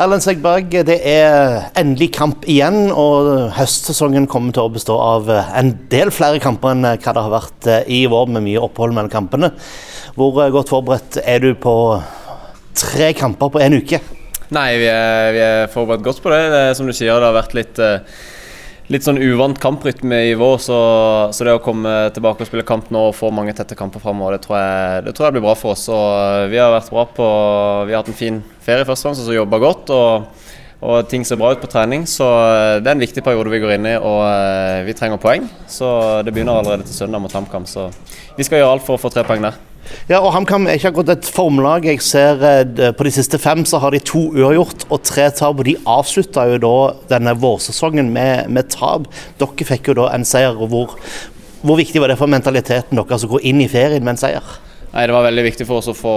Erlend Segberg, det er endelig kamp igjen, og høstsesongen kommer til å bestå av en del flere kamper enn hva det har vært i vår, med mye opphold mellom kampene. Hvor godt forberedt er du på tre kamper på en uke? Nei, vi er, vi er forberedt godt på det. det som du sier, det har vært litt eh, litt sånn uvant kamprytme i vår, så, så, det å komme tilbake og spille kamp nå og få mange tette kamper framover, det, det tror jeg blir bra for oss. Og vi har vært bra på Vi har hatt en fin ferie først og fremst, og jobba godt. og og ting ser bra ut på trening, så det er en viktig periode vi går inn i. Og eh, vi trenger poeng, så det begynner allerede til søndag mot HamKam. Så vi skal gjøre alt for å få tre poeng der. Ja, og HamKam er ikke akkurat et formlag. Jeg ser eh, På de siste fem så har de to uavgjort og tre tap. og De avslutta jo da denne vårsesongen med, med, tap. Dere fikk jo da en seier. og hvor, hvor viktig var det for mentaliteten deres å gå inn i ferien med en seier? Nei, Det var veldig viktig for oss å få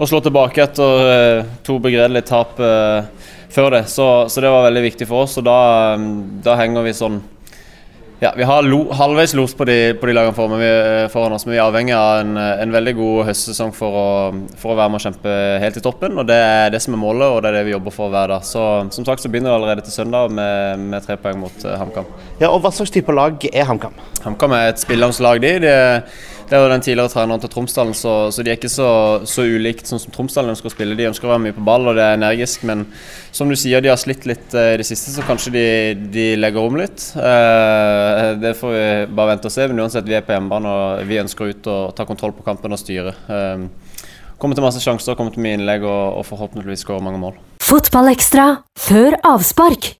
å slå tilbake etter uh, to begredelige tap uh, før det. Så, så, det var veldig viktig for oss. og Da, da henger vi sånn ja, Vi har lo, halvveis los på de, på de lagene foran, vi, foran, oss, men vi er avhengig av en, en veldig god høstsesong for å, for å, være med og kjempe helt i toppen. og Det er det som er målet, og det er det vi jobber for hver dag. Så Som sagt så begynner det allerede til søndag med, med tre poeng mot HamKam. Ja, og Hva slags type lag er HamKam? HamKam er et spillende lag. de, de det er jo den tidligere treneren til Tromsdalen, så, så, de er ikke så, så ulikt sånn som Tromsdalen ønsker å spille. De ønsker å være mye på ball og det er energisk, men som du sier, de har slitt litt eh, i det siste, så kanskje de, de legger om litt. Eh, det får vi bare vente og se. Men uansett, vi er på hjemmebane og vi ønsker ut og ta kontroll på kampen og styre. Eh, kommer til masse sjanser, kommer til mye innlegg og, og forhåpentligvis skårer mange mål. Fotballekstra før avspark